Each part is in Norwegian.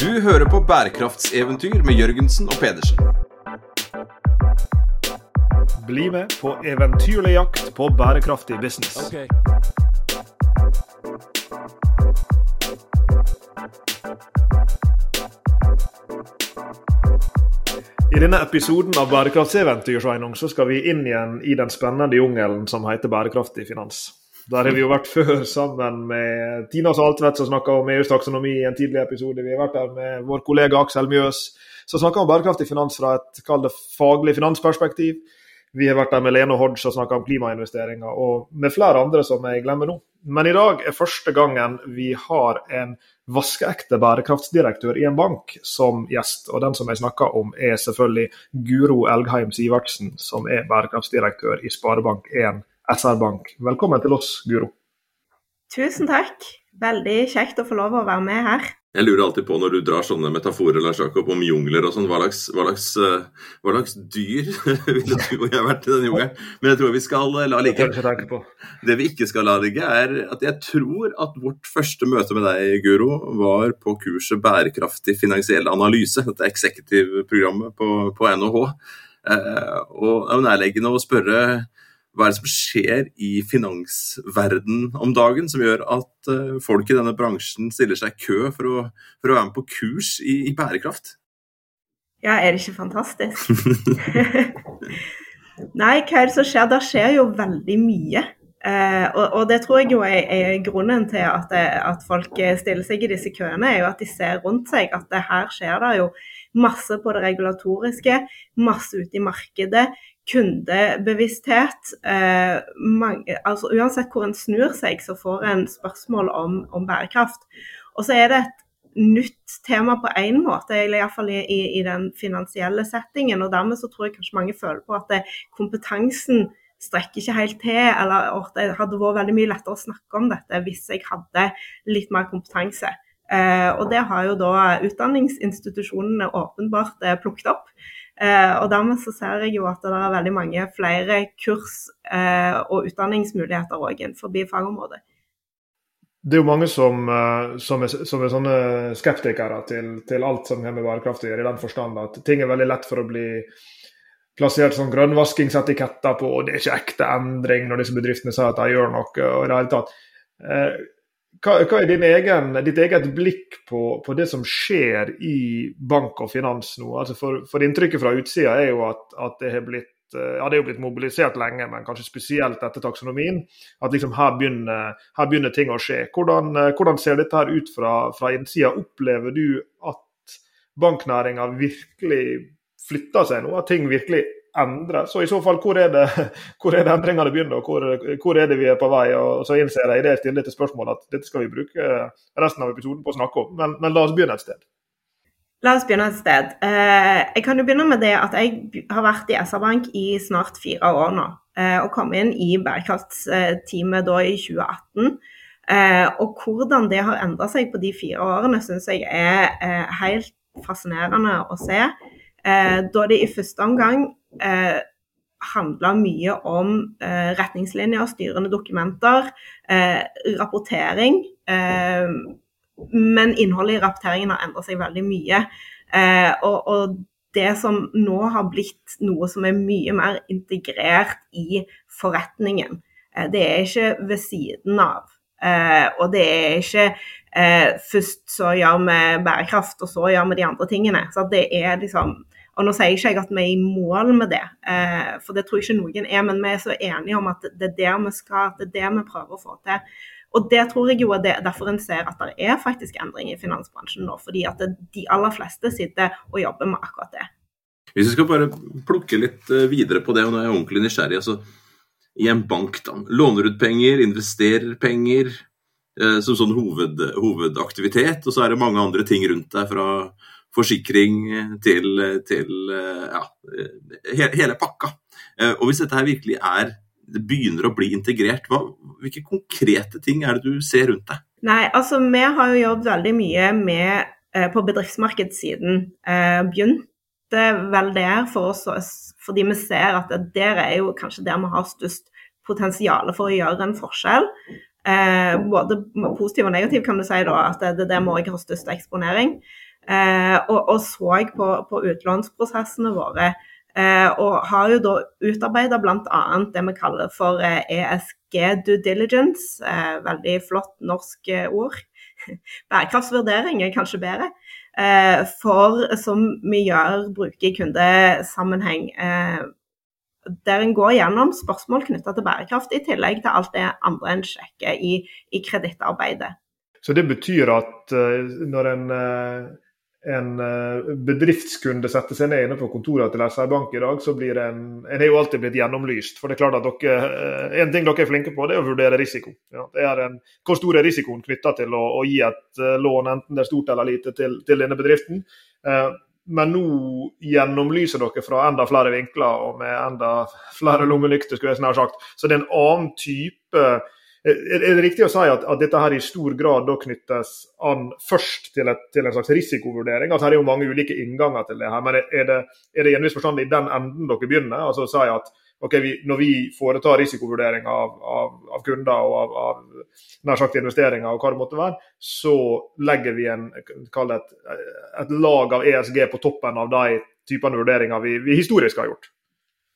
Du hører på bærekraftseventyr med Jørgensen og Pedersen. Bli med på eventyrlig jakt på bærekraftig business. I denne episoden av Bærekraftseventyr så skal vi inn igjen i den spennende jungelen som heter bærekraftig finans. Der har vi jo vært før sammen med Tina Saltvedt, som snakka om EUs taksonomi i en tidlig episode. Vi har vært der med vår kollega Aksel Mjøs, som snakka om bærekraftig finans fra et det faglig finansperspektiv. Vi har vært der med Lene Hodge og snakka om klimainvesteringer, og med flere andre som jeg glemmer nå. Men i dag er første gangen vi har en vaskeekte bærekraftsdirektør i en bank som gjest. Og den som jeg snakker om, er selvfølgelig Guro Elgheim Sivertsen, som er bærekraftsdirektør i Sparebank1 SR-Bank. Velkommen til oss, Guro. Tusen takk. Veldig kjekt å få lov å være med her. Jeg lurer alltid på når du drar sånne metaforer Lars Jakob, om jungler og sånn, hva, hva, hva, hva, slags dyr ville du og jeg vært i den jungelen? Men jeg tror vi skal la ligge. Det vi ikke skal la ligge, er at jeg tror at vårt første møte med deg, Guro, var på kurset Bærekraftig finansiell analyse, dette executive-programmet på, på NHH. Eh, og det er nærliggende å spørre hva er det som skjer i finansverden om dagen som gjør at uh, folk i denne bransjen stiller seg i kø for å, for å være med på kurs i, i, bærekraft? Ja, er det ikke fantastisk? Nei, hva er det som skjer? Det skjer jo veldig mye. Eh, og, og, det tror jeg jo er, er grunnen til at, det, at, folk stiller seg i disse køene, er jo at de ser rundt seg at det her skjer det jo masse på det regulatoriske, masse ute i markedet kundebevissthet. Eh, mange, altså Uansett hvor en snur seg, så får en spørsmål om, om bærekraft. Og så er det et nytt tema på én måte, eller iallfall i, i, i den finansielle settingen. og Dermed så tror jeg kanskje mange føler på at det, kompetansen strekker ikke helt til, eller at det hadde vært veldig mye lettere å snakke om dette hvis jeg hadde litt mer kompetanse. Eh, og det har jo da utdanningsinstitusjonene åpenbart eh, plukket opp. Eh, og dermed så ser jeg jo at det er veldig mange flere kurs og utdanningsmuligheter òg innenfor fagområdet. Det er jo mange som, som, er, som er, sånne skeptikere til, til alt som har med bærekraft å gjøre, i den forstand at ting er veldig lett for å bli plassert som grønnvaskingsetiketter på, og det er ikke ekte endring når disse bedriftene sier at de gjør noe. og i det hele tatt. Hva, hva er egen, ditt eget blikk på, på, det som skjer i bank og finans nå? Altså for, for Inntrykket fra utsida er jo at, at, det har blitt ja, er jo blitt mobilisert lenge, men kanskje spesielt etter taksonomien. At liksom her begynner, her begynner ting å skje. Hvordan, hvordan, ser dette her ut fra, fra innsida? Opplever du at banknæringa virkelig flytter seg nå? At ting virkelig endre. Så i så fall, hvor er det, hvor er det endringene begynner, og hvor, hvor, er det vi er på vei? Og så innser jeg i det stille til spørsmålet at dette skal vi bruke resten av episoden på å snakke om. Men, men la oss begynne et sted. La oss begynne et sted. Eh, jeg kan jo begynne med det at jeg har vært i SR-Bank i snart fire år nå. Eh, og kom inn i bærekraftsteamet da i 2018. Eh, og hvordan det har endra seg på de fire årene, syns jeg er helt fascinerende å se. Da det i første omgang eh, handla mye om eh, retningslinjer, styrende dokumenter, eh, rapportering. Eh, men innholdet i rapporteringen har endret seg veldig mye. Eh, og, og, det som nå har blitt noe som er mye mer integrert i forretningen, eh, det er ikke ved siden av. og det er ikke først så gjør vi bærekraft, og så gjør vi de andre tingene. Så det er liksom og nå sier ikke jeg at vi er i mål med det, eh, for det tror jeg ikke noen er, men vi er så enige om at det er der vi skal, at det er det vi prøver å få til. Og det tror jeg jo er det, derfor en ser at det er faktisk endring i finansbransjen nå. Fordi at de aller fleste sitter og jobber med akkurat det. Hvis vi skal bare plukke litt eh, videre på det, og nå er jeg ordentlig nysgjerrig. altså I en bank, da. Låner ut penger, investerer penger eh, som sånn hoved, hovedaktivitet, og så er det mange andre ting rundt deg fra forsikring til, til ja, hele pakka. Eh, og hvis dette her virkelig er det begynner å bli integrert, hva, hvilke konkrete ting er det du ser rundt deg? Nei, altså Vi har jo jobbet veldig mye med, eh, på bedriftsmarkedssiden. Eh, begynte vel der for oss fordi vi ser at der er jo kanskje der vi har størst potensial for å gjøre en forskjell. Eh, både positiv og negativ, kan du si, da, at det er der òg har størst eksponering. Og, og, så på, på utlånsprosessene våre. og har jo da utarbeida bl.a. det vi kaller for ESG e due diligence. veldig flott norsk ord. Bærekraftsvurdering er kanskje bedre. Eh, for som vi gjør, bruker i kundesammenheng. Eh, der en går gjennom spørsmål knytta til bærekraft, i tillegg til alt det andre en sjekker i, i kredittarbeidet. Så det betyr at uh, når en uh, en eh, bedriftskunde setter seg ned inne på kontoret til SR Bank i dag, så blir en En er jo alltid blitt gjennomlyst. For det er klart at dere, eh, En ting dere er flinke på, det er å vurdere risiko. Ja, det er en, hvor stor er risikoen knytta til å, å, gi et uh, lån, enten det er stort eller lite, til, til denne bedriften. Eh, men nå gjennomlyser dere fra enda flere vinkler og med enda flere lommelykter, skulle jeg snart sagt. Så det er en annen type er det riktig å si at, at, dette her i stor grad da knyttes an først til, et, til en slags risikovurdering? Altså, her er jo mange ulike innganger til det her, men er det, er det i den enden dere begynner? Altså å si at okay, vi, når vi foretar risikovurdering av, av, av kunder og av, av, nær sagt investeringer og hva det måtte være, så legger vi en, et, et, lag av ESG på toppen av de typene vurderinger vi, vi historisk har gjort?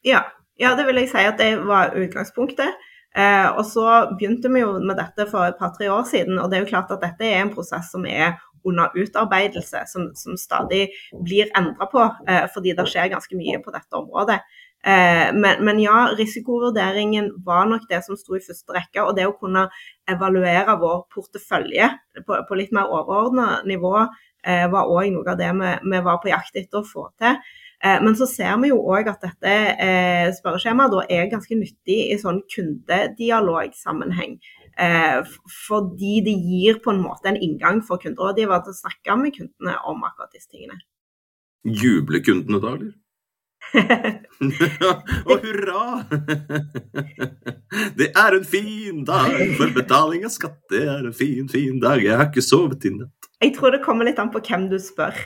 Ja, ja, det vil jeg si at det var utgangspunktet. Eh, og så begynte vi jo med dette for et par-tre år siden, og det er jo klart at dette er en prosess som er under utarbeidelse, som, som stadig blir endra på, eh, fordi det skjer ganske mye på dette området. Eh, men, men, ja, risikovurderingen var nok det som sto i første rekke. Og det å kunne evaluere vår portefølje på, på litt mer overordna nivå eh, var òg noe av det vi, vi, var på jakt etter å få til. Eh, men så ser vi jo òg at dette eh, spørreskjemaet er ganske nyttig i sånn kundedialogsammenheng. Eh, fordi det gir på en måte en inngang for kunderådgiver til å snakke med kundene om akkurat disse tingene. Jubler kundene da, eller? Og hurra! det er en fin dag for betaling av skatt. Det er en fin, fin dag. Jeg har ikke sovet i natt. Jeg tror det kommer litt an på hvem du spør.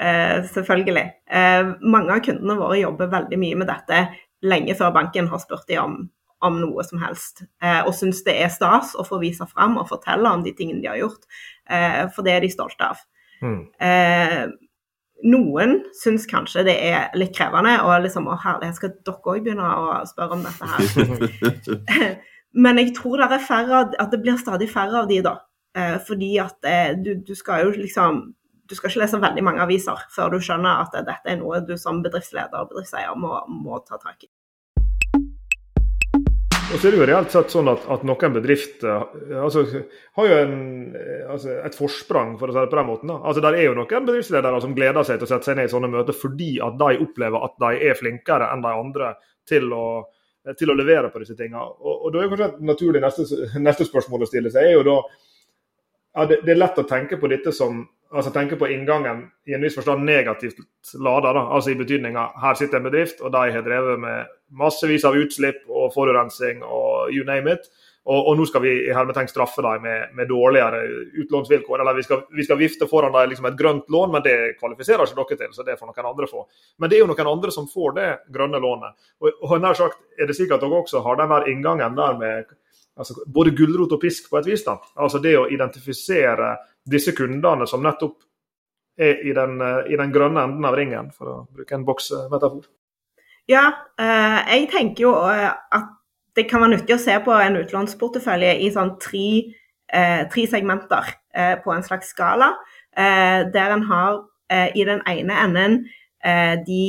Eh, selvfølgelig. Eh, mange av kundene våre jobber veldig mye med dette lenge før banken har spurt dem om, om noe som helst. Eh, og syns det er stas å få vise fram og fortelle om de tingene de har gjort. For det er de stolte av. Mm. Eh, noen syns kanskje det er litt krevende, og liksom Å, herlighet, skal dere òg begynne å spørre om dette her? Men jeg tror det, færre, at det blir stadig færre av de, da. Eh, fordi at du, du skal jo liksom du skal ikke lese veldig mange aviser før du skjønner at dette er noe du som bedriftsleder og bedriftseier må, må ta tak i. Og så er det jo reelt sett sånn at, at noen bedrifter altså, har jo en, altså, et forsprang, for å si det på den måten. Da. Altså, Der er jo noen bedriftsledere som gleder seg til å sette seg ned i sånne møter fordi at de opplever at de er flinkere enn de andre til å, til å levere på disse tingene. Og, og da er kanskje et naturlig neste, neste spørsmål å stille seg er jo da ja, det, det, er lett å tenke på dette som altså tenke på inngangen i en viss forstand negativt lada. Altså i betydninga her sitter en bedrift, og de har drevet med massevis av utslipp og forurensning og you name it. Og, og nå skal vi i hermetegn straffe dem med, med, dårligere utlånsvilkår. Eller vi skal, vi skal vifte foran dem liksom et grønt lån, men det kvalifiserer ikke dere til. Så det får noen andre få. Men det er jo noen andre som får det grønne lånet. Og, og nær sagt er det sikkert at dere også har den der inngangen der med altså, både gulrot og pisk på et vis. da. Altså det å identifisere disse kundene som nettopp er i den, i den grønne enden av ringen, for å bruke en boksmetafor. Ja, eh, jeg tenker jo eh, at det kan være nyttig å se på en utlånsportefølje i sånn tre, eh, tre segmenter på en slags skala, der en har i den ene enden de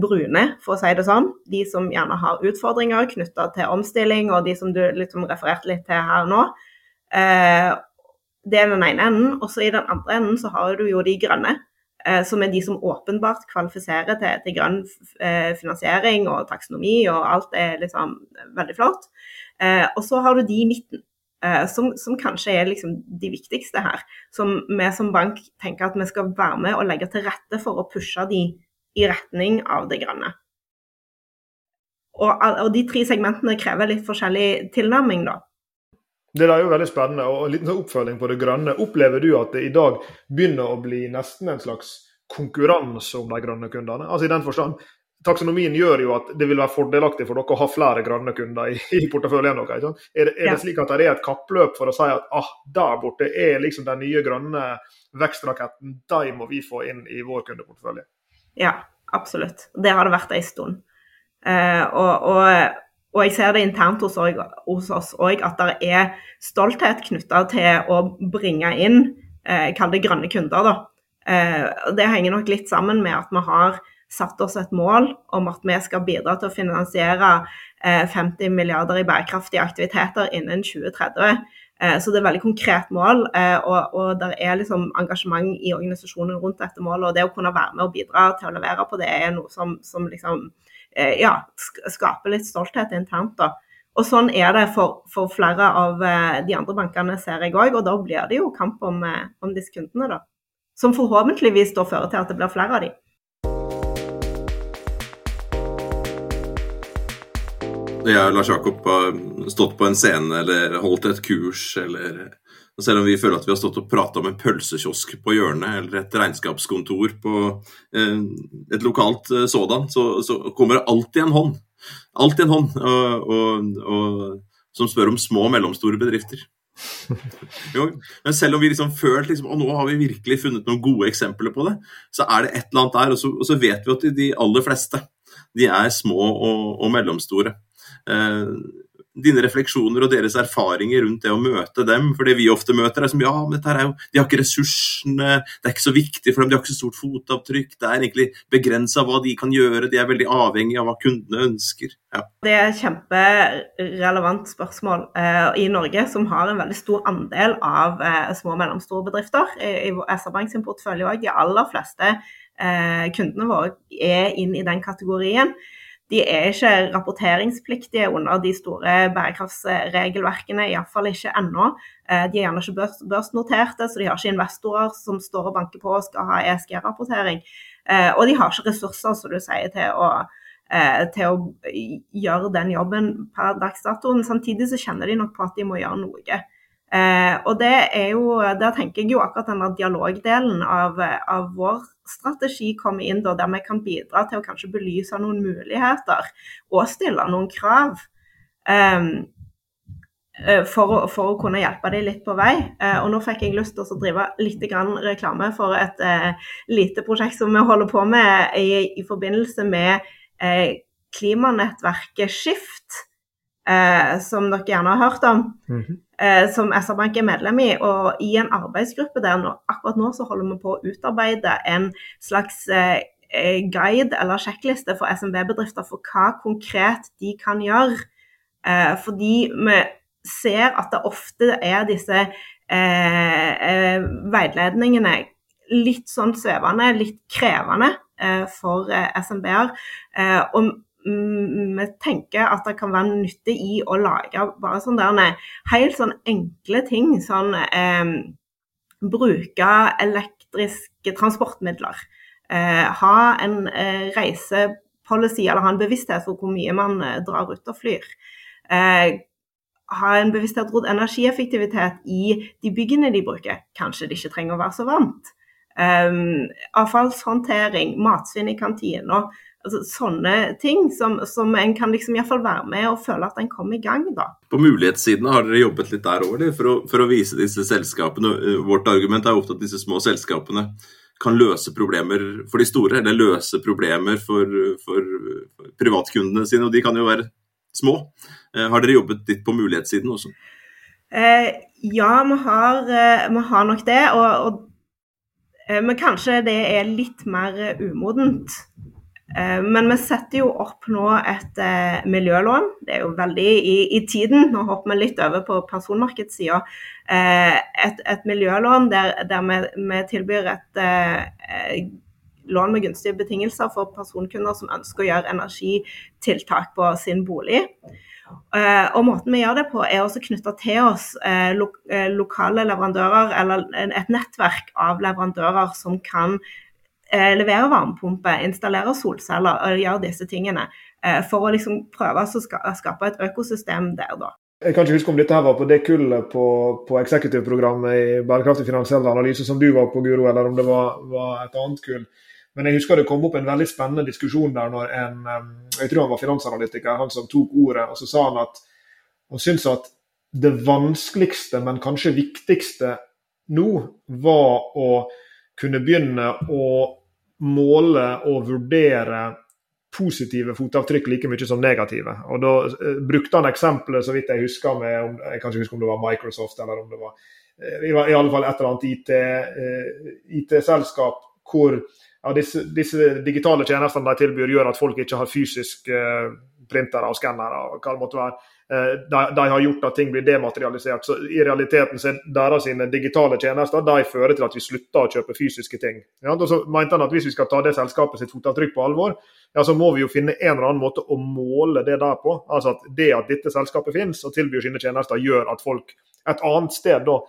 brune, for å si det sånn. De som gjerne har utfordringer knytta til omstilling, og de som du liksom refererte litt til her nå. Det er den ene enden. Og så i den andre enden så har du jo de grønne. Eh, som er de som åpenbart kvalifiserer til, til grønn eh, finansiering og taksonomi, og alt er liksom veldig flott. Eh, og så har du de i midten. Som, som, kanskje er liksom de viktigste her. Som vi som bank tenker at vi skal være med og legge til rette for å pushe de i retning av det grønne. Og, og de tre segmentene krever litt forskjellig tilnærming, da. Det er jo veldig spennende. og En liten sånn oppfølging på det grønne. Opplever du at det i dag begynner å bli nesten en slags konkurranse om de grønne kundene? Altså i den forstand, taksonomien gjør jo at det vil være fordelaktig for dere å ha flere grønne kunder i, i porteføljen deres. Er, det, er det slik at det er et kappløp for å si at ah, der borte er liksom den nye grønne vekstraketten, de må vi få inn i vår kundeportefølje? Ja, absolutt. Det har det vært en stund. Eh, og, og, og, jeg ser det internt hos, hos oss òg at det er stolthet knytta til å bringe inn eh, kall det grønne kunder. da. Eh, det henger nok litt sammen med at vi har satt oss et mål om at vi skal bidra til å finansiere 50 milliarder i bærekraftige aktiviteter innen 2030. Eh, så det er et veldig konkret mål, eh, og, og det er liksom engasjement i organisasjonen rundt dette målet. Og det å kunne være med og bidra til å levere på det er noe som, som liksom, eh, ja, skaper litt stolthet internt. da. Og sånn er det for, for flere av de andre bankene, ser jeg òg. Og da blir det jo kamp om, om disse kundene, da. Som forhåpentligvis da fører til at det blir flere av dem. Jeg og Lars Jakob har stått på en scene eller holdt et kurs, eller selv om vi føler at vi har stått og prata om en pølsekiosk på hjørnet eller et regnskapskontor på eh, et lokalt eh, sådan, så, så, kommer det alltid en hånd. Alltid en hånd og, og, og, som spør om små og mellomstore bedrifter. jo, men selv om vi liksom følt liksom, og nå har vi virkelig funnet noen gode eksempler på det, så er det et eller annet der, og så, og så vet vi at de aller fleste de er små og, og mellomstore. Eh, dine refleksjoner og deres erfaringer rundt det å møte dem. For det vi ofte møter, er som ja, men dette er jo, de har ikke ressursene, det er ikke så viktig for dem, de har ikke så stort fotavtrykk. Det er egentlig begrensa hva de kan gjøre, de er veldig avhengig av hva kundene ønsker. Ja. Det er et kjemperelevant spørsmål. Eh, I Norge, som har en veldig stor andel av eh, små og mellomstore bedrifter, i, i SR-Bank sin portefølje òg, de aller fleste eh, kundene våre er inn i den kategorien de er ikke rapporteringspliktige under de store bærekraftsregelverkene, iallfall ikke ennå. Eh, de er gjerne ikke børs, børsnoterte, så de har ikke investorer som står og banker på og skal ha ESG-rapportering. Eh, og de har ikke ressurser, som du sier, til å, eh, til å gjøre den jobben per dags dato. Samtidig så kjenner de nok på at de må gjøre noe. og det er jo, Der tenker jeg jo akkurat denne dialogdelen av, av vår strategi komme inn da, der vi kan bidra til å kanskje belyse noen muligheter og stille noen krav. Um, for å, for å, kunne hjelpe dem litt på vei. Eh, og nå fikk jeg lyst til å drive litt reklame for et eh, lite prosjekt som vi holder på med i, i forbindelse med eh, klimanettverket Skift, som dere gjerne har hørt om. Mm -hmm eh, som SR-Bank er medlem i. Og i en arbeidsgruppe der nå, akkurat nå så holder vi på å utarbeide en slags eh, eh guide eller sjekkliste for SMB-bedrifter for hva konkret de kan gjøre. Eh, fordi vi ser at det ofte er disse eh, eh, veiledningene litt sånn svevende, litt krevende for SMB-er. og vi tenker at det kan være nytte i å lage bare sånne helt sånn enkle ting. Sånn eh, bruke elektriske transportmidler. Eh, ha en eh, reisepolicy eller ha en bevissthet for hvor mye man eh, drar ut og flyr. Eh, ha en bevissthet rundt energieffektivitet i de byggene de bruker. Kanskje de ikke trenger å være så varmt. Um, avfallshåndtering, matsvinn i kantina altså, sånne ting som, som en kan liksom iallfall være med og føle at en kommer i gang. da. På mulighetssiden har dere jobbet litt der òg, for, for, å vise disse selskapene. Eh, vårt argument er ofte at disse små selskapene kan løse problemer for de store, eller løse problemer for, for, privatkundene sine, og de kan jo være små. Eh, har dere jobbet litt på mulighetssiden også? Eh, ja, vi har, eh, vi har, nok det. Og, og, men kanskje det er litt mer umodent. Eh, men vi setter jo opp nå et eh, miljølån. Det er jo veldig i, i tiden. Nå hopper vi litt over på personmarkedssida. Eh, et, et, miljølån der, der vi, vi, tilbyr et et lån med gunstige betingelser for personkunder som ønsker å gjøre energitiltak på sin bolig. Og Måten vi gjør det på, er også knytta til oss lo lokale leverandører, eller et nettverk av leverandører som kan Eh, levere varmepumpe, installerer solceller og gjør disse tingene. Eh, for å liksom prøve å skape et økosystem der, da. Jeg kan ikke huske om dette her var på det kullet på, på executive-programmet i bærekraftig finansiell analyse som du var på, Guro, eller om det var, var et annet kull. Men jeg husker det kom opp en veldig spennende diskusjon der når en jeg tror han var finansanalytiker, han som tok ordet, og så sa han at han syntes at det vanskeligste, men kanskje viktigste nå, var å kunne begynne å måle og vurdere positive fotavtrykk like mye som negative. Og Da uh, brukte han eksempelet, så vidt jeg husker, med om, jeg kan ikke huske om det var Microsoft eller om det var uh, i, alle fall et eller annet IT-selskap uh, IT hvor ja, disse, disse, digitale tjenestene de tilbyr, gjør at folk ikke har fysisk printere og skannere og hva det måtte være. Eh, de, de, har gjort at ting blir dematerialisert. Så I realiteten så er deres digitale tjenester de fører til at vi slutter å kjøpe fysiske ting. Ja, og så mente han at Hvis vi skal ta det selskapet sitt fotavtrykk på alvor, ja, så må vi jo finne en eller annen måte å måle det der på. Altså at Det at dette selskapet finnes og tilbyr sine tjenester, gjør at folk et annet sted da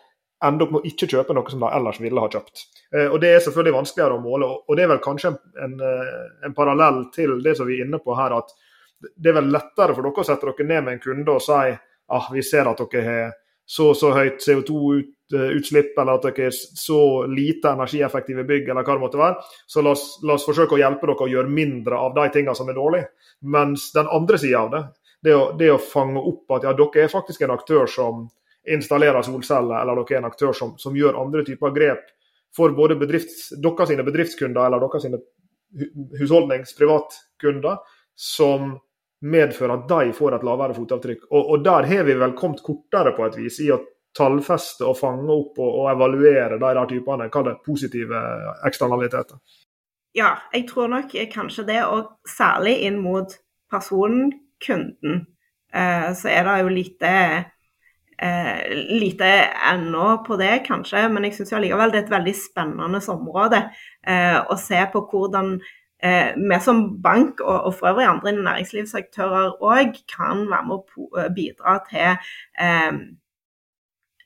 ender opp med å ikke kjøpe noe som de ellers ville ha kjøpt. Eh, og Det er selvfølgelig vanskeligere å måle. og Det er vel kanskje en, en, eh, en parallell til det som vi er inne på her. at det er vel lettere for dere å sette dere ned med en kunde og si ah, vi ser at dere har så så høyt CO2-utslipp, eller at dere har så lite energieffektive bygg, eller hva det måtte være. Så la oss, la oss forsøke å hjelpe dere å gjøre mindre av de tingene som er dårlige. Mens den andre sida av det, det å, det å, fange opp at ja, dere er faktisk en aktør som installerer solceller, eller dere er en aktør som, som gjør andre typer grep for både bedrifts, dere sine bedriftskunder eller dere sine husholdnings- privatkunder, som medfører at de får et lavere fotavtrykk. Og, og der har vi vel kommet kortere på et vis i å tallfeste og fange opp og, og evaluere de der typene hva det positive eksternaliteter. Ja, jeg tror nok kanskje det, og særlig inn mot personkunden, eh, så er det jo lite eh, lite ennå på det, kanskje, men jeg syns allikevel det er et veldig spennende område eh, å se på hvordan vi som bank, og, og, for øvrig andre næringslivsaktører òg, kan være med å eh, bidra til eh,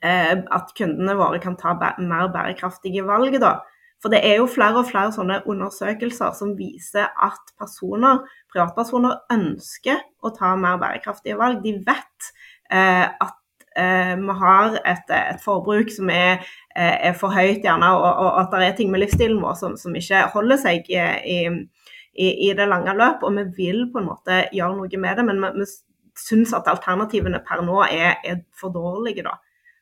eh, at kundene våre kan ta mer bærekraftige valg. da. For det er jo flere og flere sånne undersøkelser som viser at personer, privatpersoner ønsker å ta mer bærekraftige valg. De vet eh, at eh, vi har et, et, forbruk som er, eh, er for høyt, gjerne, og, og, at det er ting med livsstilen vår som, som ikke holder seg i, i, i, det lange løp. Og vi vil på en måte gjøre noe med det, men vi, vi syns at alternativene per nå er, er for dårlige. da.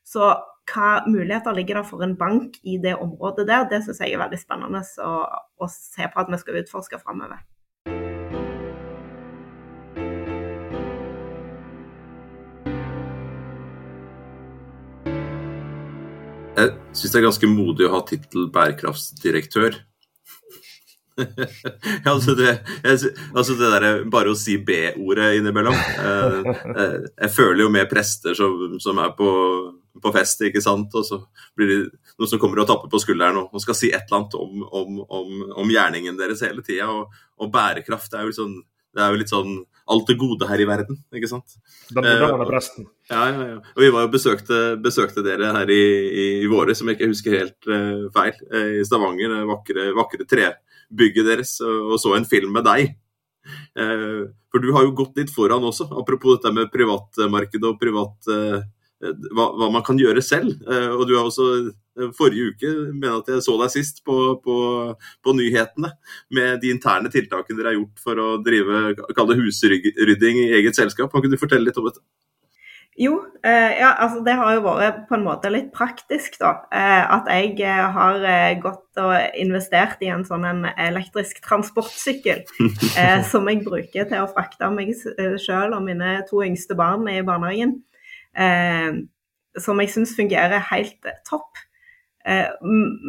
Så hva muligheter ligger det for en bank i det området der, det syns jeg er veldig spennende å, å se på at vi skal utforske framover. Jeg syns det er ganske modig å ha tittel bærekraftsdirektør. altså, det, jeg, altså det der, Bare å si B-ordet innimellom. Eh, eh, jeg føler jo med prester som, som er på, på, fest, ikke sant. Og så blir det noen som kommer og tapper på skulderen og, og skal si et eller annet om, om, om, om gjerningen deres hele tida. Og, og, bærekraft er jo sånn det er jo litt sånn alt det gode her i verden, ikke sant. Da var det presten. Ja, ja, ja. Og vi var jo besøkte, besøkte dere her i, i, i våre, som jeg ikke husker helt uh, feil, uh, i Stavanger. Det vakre, vakre trebygget deres, og, og, så en film med deg. Uh, for du har jo gått litt foran også, apropos dette med privatmarkedet og privat hva, hva, man kan gjøre selv. og du har også forrige uke mener at jeg så deg sist på, på, på, nyhetene med de interne tiltakene dere har gjort for å drive kall det husrydding i eget selskap. Kan du fortelle litt om dette? Jo, eh, ja, altså det har jo vært på en måte litt praktisk, da. Eh, at jeg eh, har eh, gått og investert i en sånn en elektrisk transportsykkel eh, som jeg bruker til å frakte meg eh, sjøl og mine to yngste barn i barnehagen. Som jeg syns fungerer helt topp. Eh,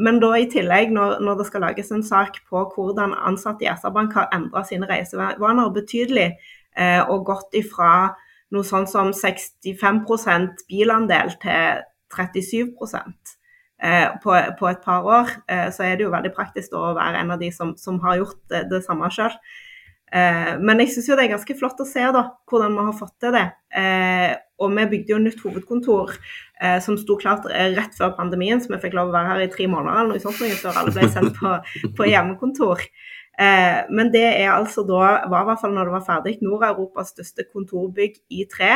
men da i tillegg, når, når, det skal lages en sak på hvordan ansatte i SR-Bank har endra sine reisevaner betydelig, eh, og gått ifra noe sånn som 65 bilandel til 37 eh, på, på et par år, så er det jo veldig praktisk å være en av de som, som har gjort det, det samme sjøl. Eh, men jeg syns jo det er ganske flott å se da, hvordan vi har fått til det. Og vi bygde jo nytt hovedkontor eh, som sto klart eh, rett før pandemien, så vi fikk lov å være her i tre måneder eller noe sånt før alle ble sendt på, på hjemmekontor. Eh, men det er altså da, var i hvert fall når det var ferdig, Nord-Europas største kontorbygg i tre.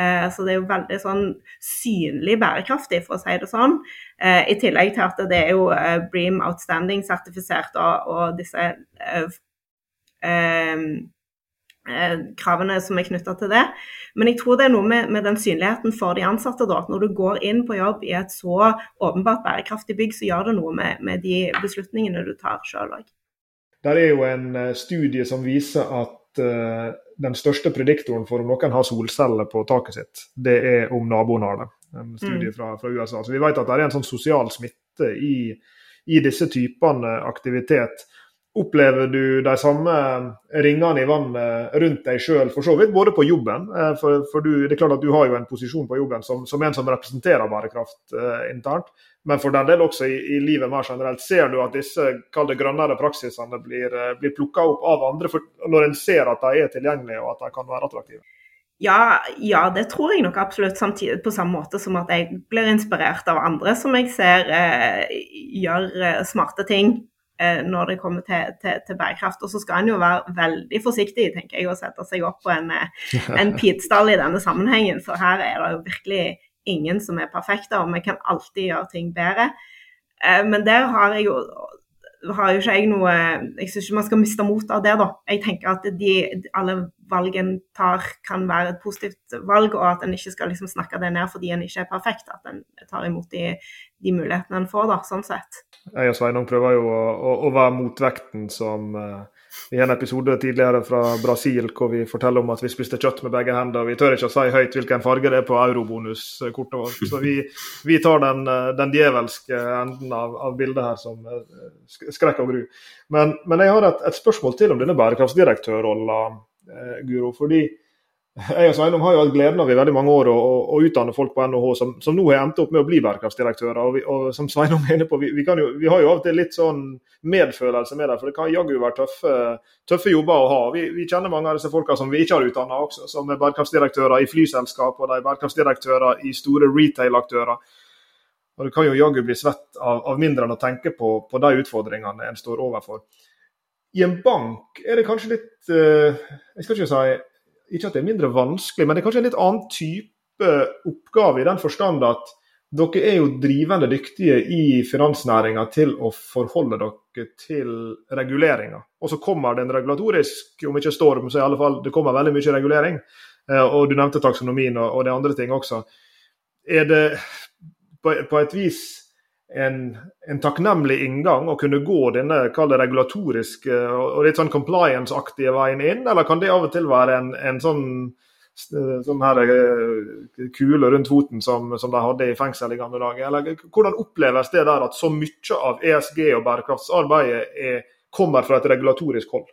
Eh, så det er jo veldig sånn synlig bærekraftig, for å si det sånn. Eh, I tillegg til at det er jo Bream Outstanding-sertifisert og, og, disse kravene som er knytta til det. Men jeg tror det er noe med, med, den synligheten for de ansatte. da, Når du går inn på jobb i et så åpenbart bærekraftig bygg, så gjør det noe med, med de beslutningene du tar sjøl òg. Der er jo en studie som viser at uh, den største prediktoren for om noen har solceller på taket sitt, det er om naboen har det. En studie mm. fra, fra, USA. Så vi vet at det er en sånn sosial smitte i, i disse typene aktivitet. Opplever du de samme ringene i vannet rundt deg sjøl, for så vidt, både på jobben? Eh, for, for du, det er klart at du har jo en posisjon på jobben som, som en som representerer bærekraft eh, internt, men for den del også i, i, livet mer generelt. Ser du at disse kall det grønnere praksisene blir, eh, blir plukka opp av andre for, når en ser at de er tilgjengelige og at de kan være attraktive? Ja, ja, det tror jeg nok absolutt. Samtidig på samme måte som at jeg blir inspirert av andre som jeg ser eh, gjør eh, smarte ting Eh, når det kommer til, til, til, bærekraft. Og så skal en jo være veldig forsiktig tenker jeg, og sette seg opp på en, eh, en pitstall i denne sammenhengen. For her er det jo virkelig ingen som er perfekte, og vi kan alltid gjøre ting bedre. Eh, men der har jeg jo har jo ikke jeg noe Jeg syns ikke man skal miste mot av det, da. Jeg tenker at de, alle valg en tar kan være et positivt valg, og at en ikke skal liksom snakke det ned fordi en ikke er perfekt. At en tar imot de, de mulighetene en får, da, sånn sett. Jeg og Sveinung prøver jo å, å, å være motvekten som uh i en episode tidligere fra Brasil hvor vi forteller om at vi spiste kjøtt med begge hender. Vi tør ikke å si høyt hvilken farge det er på eurobonuskortet vårt. Så vi, vi tar den, den, djevelske enden av, av, bildet her som eh, skrekk og gru. Men, men jeg har et, et, spørsmål til om denne bærekraftsdirektørrollen, eh, Guro. fordi jeg og Sveinung har jo hatt gleden av i veldig mange år å, å utdanne folk på NHH som, som, nå har endt opp med å bli bærekraftsdirektører. Og, og som Sveinung er inne på, vi, vi, jo, vi, har jo av og til litt sånn medfølelse med det. For det kan jaggu være tøffe, tøffe, jobber å ha. Vi, kjenner mange av disse folka som vi ikke har utdanna også, som er bærekraftsdirektører i flyselskap og de er bærekraftsdirektører i store retail-aktører. Og Det kan jo jaggu bli svett av, av, mindre enn å tenke på, på de utfordringene en står overfor. I en bank er det kanskje litt uh, Jeg skal ikke si ikke at det er mindre vanskelig, men det er kanskje en litt annen type oppgave i den forstand at dere er jo drivende dyktige i finansnæringa til å forholde dere til reguleringer. Og så kommer det en regulatorisk, om ikke storm, så i alle fall det kommer veldig mye regulering. Eh, og du nevnte taksonomien og det andre ting også. Er det på et vis en, en, takknemlig inngang å kunne gå denne det, regulatoriske og litt sånn compliance-aktige veien inn, eller kan det av og til være en, en sånn, sånn her eh, kule rundt foten som, som, de hadde i fengsel i gamle dager? Eller hvordan oppleves det der at så mye av ESG og bærekraftsarbeidet er, kommer fra et regulatorisk hold?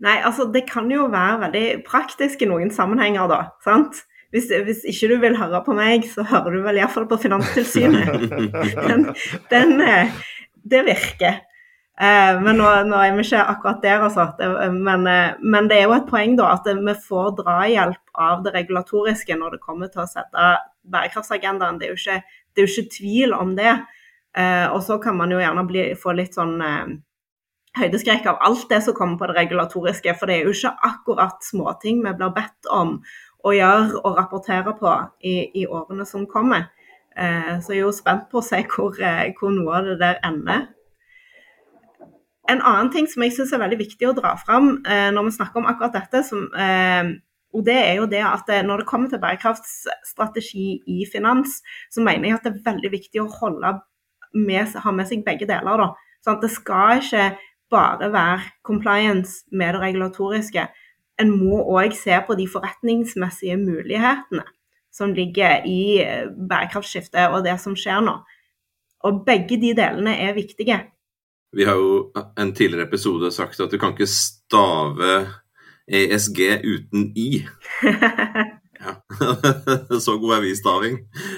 Nei, altså Det kan jo være veldig praktisk i noen sammenhenger, da. sant? Hvis, hvis, ikke du vil høre på meg, så hører du vel iallfall på Finanstilsynet. Den, den, eh, det virker. Eh, men nå, nå, er vi ikke akkurat der, altså. Det, men, eh, men, det er jo et poeng da, at vi får drahjelp av det regulatoriske når det kommer til å sette bærekraftsagendaen. Det er jo ikke, det er jo ikke tvil om det. Og så kan man jo gjerne bli, få litt sånn høydeskrekk av alt det som kommer på det regulatoriske. For det er jo ikke akkurat småting vi blir bedt om å gjøre og rapportere på i, i årene som kommer. Eh, så jeg er jo spent på å se hvor, eh, hvor, noe av det der ender. En annen ting som jeg syns er veldig viktig å dra fram eh, når vi snakker om akkurat dette, som, eh, og det er jo det at eh, når det kommer til bærekraftsstrategi i finans, så mener jeg at det er veldig viktig å holde med, ha med seg begge deler. Da. Sånn at det skal ikke bare være compliance med det regulatoriske en må òg se på de forretningsmessige mulighetene som ligger i eh, bærekraftskiftet og det som skjer nå. Og begge de delene er viktige. Vi har jo en tidligere episode sagt at du kan ikke stave ESG uten I. Ja. Så god er vi i staving.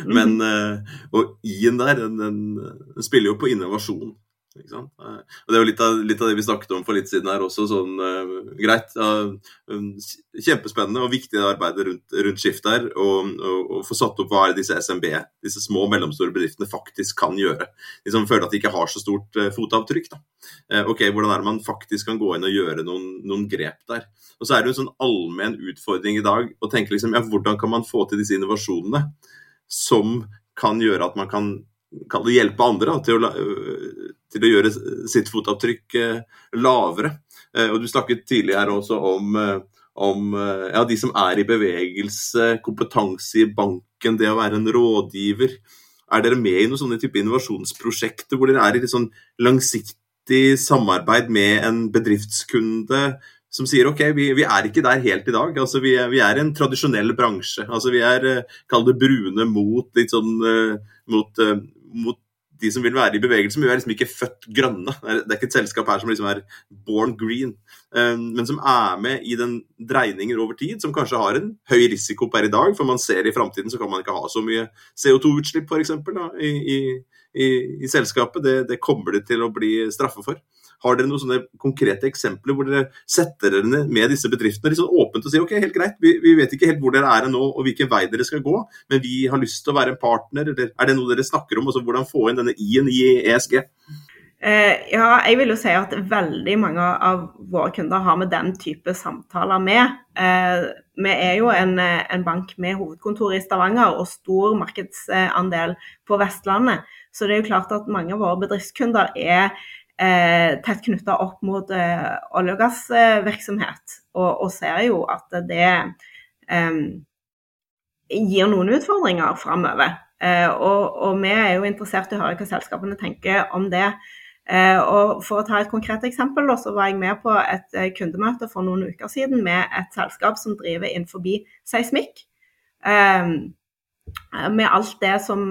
Men, mhm. eh, og I-en der, den, den, spiller jo på innovasjon. Eh, og Det er jo litt av, litt av, det vi snakket om for litt siden her også. sånn uh, Greit. Uh, kjempespennende og viktig arbeid rundt, rundt Skift her. Og, få satt opp hva er disse SMB, disse små og mellomstore bedriftene, faktisk kan gjøre. De som føler at de ikke har så stort uh, fotavtrykk. da. ok, Hvordan er det man faktisk kan gå inn og gjøre noen, noen grep der? Og så er det jo en sånn allmenn utfordring i dag å tenke liksom, ja, hvordan kan man få til disse innovasjonene som kan gjøre at man kan, kan hjelpe andre da, til å til å gjøre sitt fotavtrykk eh, lavere. Eh, og Du snakket tidligere også om, eh, om ja, de som er i bevegelse, kompetanse i banken, det å være en rådgiver. Er dere med i noen sånne type innovasjonsprosjekter hvor dere er i litt sånn langsiktig samarbeid med en bedriftskunde som sier ok, vi, vi er ikke der helt i dag. altså Vi er, vi er en tradisjonell bransje. altså Vi er, kall det brune mot litt sånn mot, mot de som vil være i bevegelse, men vi er liksom ikke født grønne. Det er ikke et selskap her som liksom er born green, eh, men som er med i den dreiningen over tid, som kanskje har en høy risiko per i dag, for man ser i framtiden så kan man ikke ha så mye CO2-utslipp f.eks. I, i, i, i selskapet. Det, det kommer det til å bli straffe for. Har dere noen sånne konkrete eksempler hvor dere setter dere ned med disse bedriftene liksom åpent og sier ok, helt greit, vi, vi, vet ikke helt hvor dere er nå og hvilken vei dere skal gå, men vi har lyst til å være en partner, eller er det noe dere snakker om? altså Hvordan få inn denne I-en i ESG? Eh, ja, jeg vil jo si at veldig mange av våre kunder har med den type samtaler med. Eh, vi er jo en, en, bank med hovedkontor i Stavanger og stor markedsandel på Vestlandet. Så det er jo klart at mange av våre bedriftskunder er tett knytta opp mot eh, olje- og gassvirksomhet, og, og, ser jo at det eh, gir noen utfordringer framover. Eh, og, og, vi er jo interessert i å høre hva selskapene tenker om det. Eh, og For å ta et konkret eksempel, så var jeg med på et eh, kundemøte for noen uker siden med et selskap som driver innenfor seismikk. med alt det som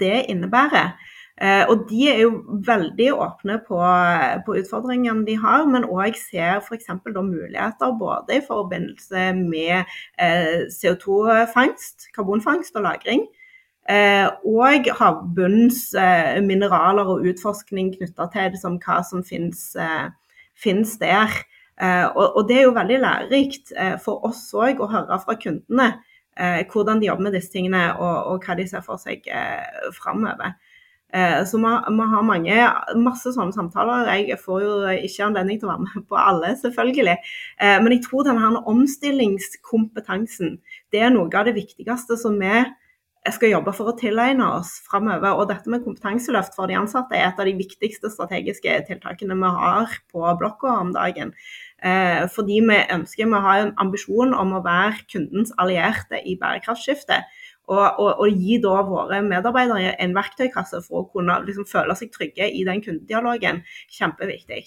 det innebærer. Eh, og de er jo veldig åpne på, på utfordringene de har, men òg ser f.eks. muligheter både i forbindelse med eh, CO2-fangst, karbonfangst og -lagring. Eh, og havbunnens eh, mineraler og utforskning knytta til liksom, hva som finnes, der. Og, det er jo veldig lærerikt for oss òg å høre fra kundene hvordan de jobber med disse tingene og hva de ser for seg eh, framover. Eh, så vi, har mange, masse sånne samtaler. Jeg får jo ikke anledning til å være med på alle, selvfølgelig. Eh, men jeg tror denne omstillingskompetansen det er noe av det viktigste som vi skal jobbe for å tilegne oss framover. Og dette med kompetanseløft for de ansatte er et av de viktigste strategiske tiltakene vi har på blokka om dagen. Eh, fordi vi ønsker, vi har en ambisjon om å være kundens allierte i bærekraftskiftet. Og, og, og, gi da våre medarbeidere en verktøykasse for å kunne liksom, føle seg trygge i den kundedialogen. Kjempeviktig.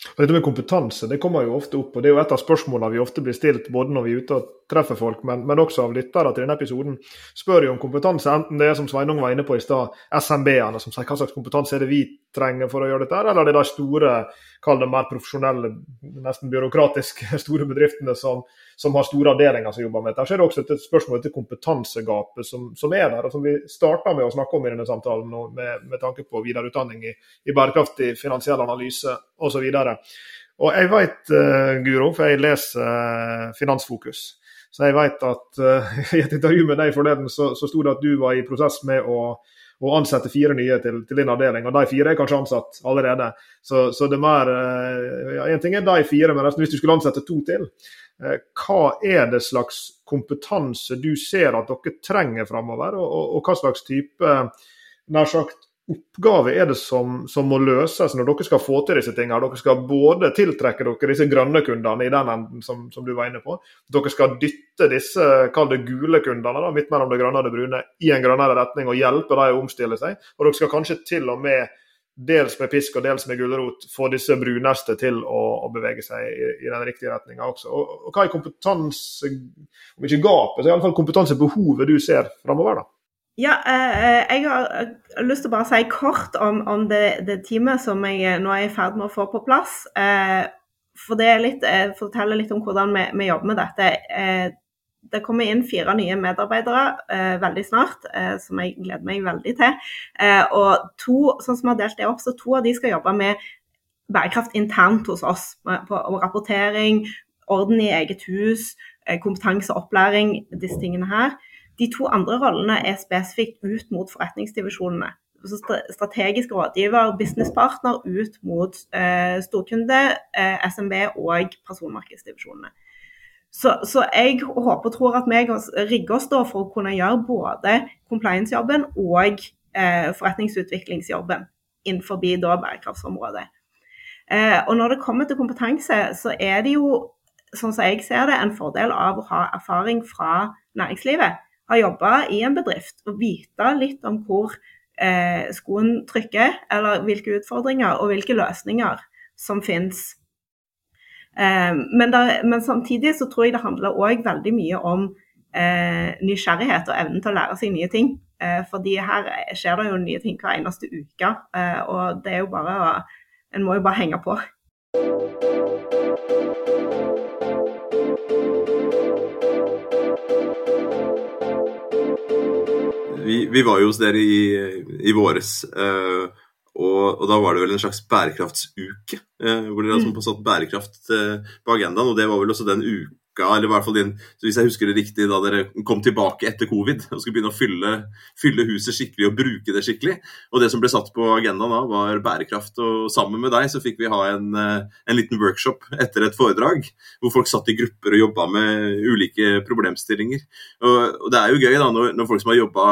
Og dette med kompetanse det kommer jo ofte opp, og det er jo et av spørsmålene vi ofte blir stilt både når vi er ute og treffer folk, men, men også av lyttere til denne episoden. Spør jo om kompetanse, enten det er som Sveinung var inne på i stad, SMB-ene som sier hva slags kompetanse er det vi trenger for å gjøre dette, eller er det de store, kall det mer profesjonelle, nesten byråkratiske store bedriftene som, som har store avdelinger som jobber med dette. Så er det også et spørsmål til kompetansegapet som, som, er der, og som vi starta med å snakke om i denne samtalen med, med tanke på videreutdanning i, i bærekraftig finansiell analyse osv. Og, og jeg vet, uh, Guro, for jeg leser uh, Finansfokus, så jeg vet at uh, i et intervju med deg forleden så, så sto det at du var i prosess med å å ansette fire nye til, til, din avdeling, og de fire er kanskje ansatt allerede. Så, så det er mer ja, En ting er de fire, men hvis du skulle ansette to til, Eh, hva er det slags kompetanse du ser at dere trenger framover, og, og, og, hva slags type nær sagt, oppgave er det som, som, må løses når dere skal få til disse tingene? Dere skal både tiltrekke dere disse grønne kundene i den enden som, som du var inne på. Dere skal dytte disse kall det gule kundene da, midt mellom det grønne og det brune i en grønnere retning og hjelpe dem å omstille seg. Og dere skal kanskje til og med dels med pisk og dels med gulrot, få disse bruneste til å, å bevege seg i, i, den riktige retninga også. Og, og, hva er kompetanse, om ikke gapet, så iallfall kompetansebehovet du ser framover, da? Ja, eh, jeg har lyst til å bare si kort om, om det, det, teamet som jeg nå er i ferd med å få på plass. Eh, for det er litt, eh, forteller litt om hvordan vi, vi jobber med dette. Eh, det kommer inn fire nye medarbeidere eh, veldig snart, eh, som jeg gleder meg veldig til. Eh, og to, sånn som vi har delt det opp, så to av de skal jobbe med bærekraft internt hos oss. På, rapportering, orden i eget hus, eh, kompetanse og opplæring, disse tingene her. De to andre rollene er spesifikt ut mot forretningsdivisjonene. Strategisk rådgiver, businesspartner ut mot eh, storkunde, eh, SMB og personmarkedsdivisjonene. Så, så, jeg håper og tror at vi rigger oss da for å kunne gjøre både compliance-jobben og eh, forretningsutviklingsjobben innenfor bærekraftsområdet. Eh, og når det kommer til kompetanse, så er det jo, sånn som jeg ser det, en fordel av å ha erfaring fra næringslivet. Ha jobba i en bedrift og vite litt om hvor eh, skoen trykker, eller hvilke utfordringer og hvilke løsninger som finnes Eh, men, men, samtidig så tror jeg det handler òg veldig mye om eh, nysgjerrighet og evnen til å lære seg nye ting. Eh, fordi her skjer det jo nye ting hver eneste uke, eh, og det er jo bare å En må jo bare henge på. Vi, vi, var jo hos dere i, i våres. Uh, og, og, da var det vel en slags bærekraftsuke, eh, hvor dere altså mm. satt bærekraft eh, på agendaen. Og det var vel også den uka, eller i hvert fall din, hvis jeg husker det riktig, da dere kom tilbake etter covid og skulle begynne å fylle, fylle, huset skikkelig og bruke det skikkelig. Og det som ble satt på agendaen da, var bærekraft. Og sammen med deg så fikk vi ha en, eh, en liten workshop etter et foredrag, hvor folk satt i grupper og jobba med ulike problemstillinger. Og, og, det er jo gøy da, når, når folk som har jobba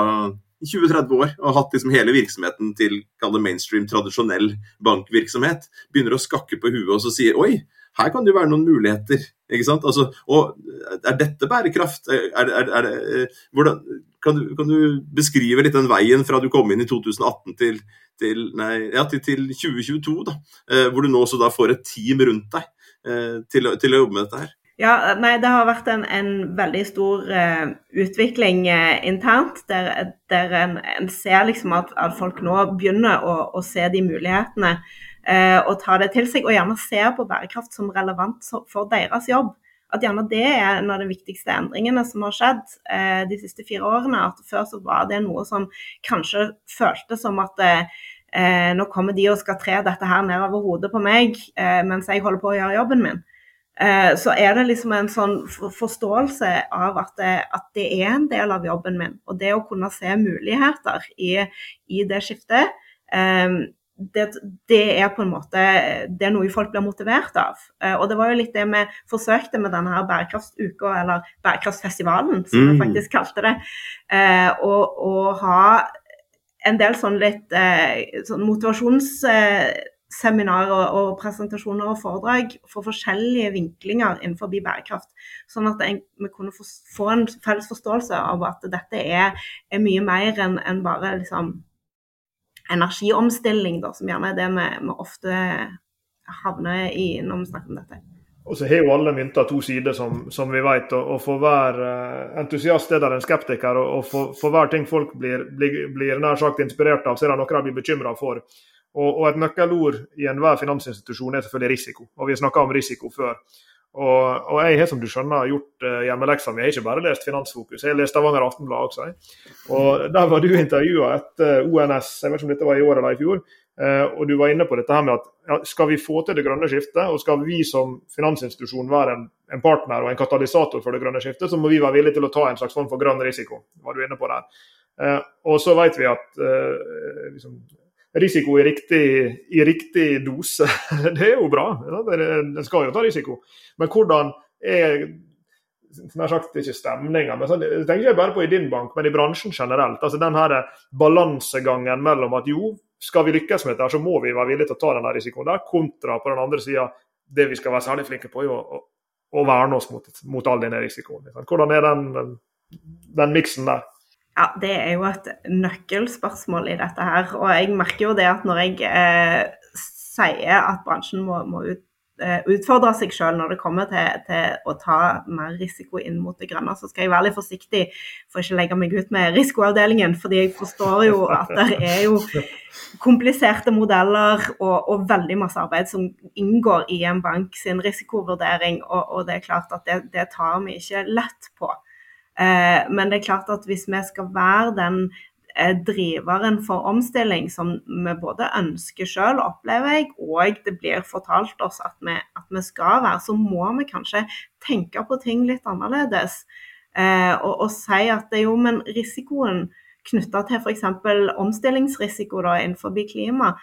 i 20-30 år og hatt liksom hele virksomheten til mainstream, tradisjonell bankvirksomhet, begynner å skakke på huet og så sier oi, her kan det jo være noen muligheter. ikke sant? Altså, og Er dette bærekraft? Er, er, er, hvordan, kan, du, kan, du, beskrive litt den veien fra du kom inn i 2018 til, til, nei, ja, til, til 2022, da, eh, hvor du nå også da får et team rundt deg eh, til, til å jobbe med dette her? Ja, nei, Det har vært en, en veldig stor uh, utvikling uh, internt, der, der en, en, ser liksom at, at, folk nå begynner å, å se de mulighetene og ta det til seg. Og gjerne se på bærekraft som relevant for deres jobb. At gjerne det er en av de viktigste endringene som har skjedd de siste fire årene. At før så var det noe som kanskje føltes som at nå kommer de og skal tre dette her ned over hodet på meg mens jeg holder på å gjøre jobben min. Eh, så er det liksom en sånn forståelse av at det, at det, er en del av jobben min. Og det å kunne se muligheter i, i det skiftet, det, det, er på en måte det er noe folk blir motivert av. Uh, og det var jo litt det vi forsøkte med denne her bærekraftsuka, eller bærekraftsfestivalen, som mm. vi faktisk kalte det. Å ha en del sånn litt uh, sånn motivasjonsseminarer og presentasjoner og foredrag for forskjellige vinklinger innenfor bærekraft. Sånn at vi kunne få en felles forståelse av at dette er, er mye mer enn en bare liksom, energiomstilling, da, som gjerne er det vi, vi ofte havner i når vi snakker om dette. Og så har jo alle mynter to sider, som, som vi vet. Og, og, for hver uh, entusiast er det en skeptiker. Og, og for, for, hver ting folk blir, blir, blir nær sagt inspirert av, så er det noe de blir bekymra for. Og, og et nøkkelord i enhver finansinstitusjon er selvfølgelig risiko. Og vi har snakka om risiko før. Og, og, jeg har som du skjønner gjort uh, hjemmeleksa mi. Jeg har ikke bare lest Finansfokus, jeg har lest Stavanger Aftenblad også. Jeg. Og Der var du intervjua etter ONS, jeg vet ikke om dette var i år eller i fjor. Uh, og du var inne på dette her med at ja, skal vi få til det grønne skiftet, og skal vi som finansinstitusjon være en, en, partner og en katalysator for det grønne skiftet, så må vi være villige til å ta en slags form for grønn risiko. var du inne på der. Uh, og så vet vi at liksom, risiko i riktig, i riktig dose. Det er jo bra. En skal jo ta risiko. Men hvordan er nær sagt ikke stemninga, men sånn, tenker jeg bare på i din bank, men i bransjen generelt. altså den her balansegangen mellom at jo, skal vi lykkes med dette, så må vi være villige til å ta den risikoen der, kontra på den andre sida det vi skal være særlig flinke på, å, å, å verne oss mot, mot all denne risikoen. Hvordan er den, den miksen der? Ja, Det er jo et nøkkelspørsmål i dette her. Og jeg merker jo det at når jeg eh, sier at bransjen må, må ut, eh, utfordre seg selv når det kommer til, til, å ta mer risiko inn mot det grønne, så skal jeg være litt forsiktig for ikke legge meg ut med risikoavdelingen. fordi jeg forstår jo at det er jo kompliserte modeller og, og, veldig masse arbeid som inngår i en bank sin risikovurdering. Og, og det er klart at det, det tar vi ikke lett på. Men det er klart at hvis vi skal være den driveren for omstilling som vi både ønsker selv, opplever jeg, og det blir fortalt oss at vi, at vi skal være, så må vi kanskje tenke på ting litt annerledes. Og, og si at det er jo, men risikoen knytta til f.eks. omstillingsrisiko da, innenfor klima,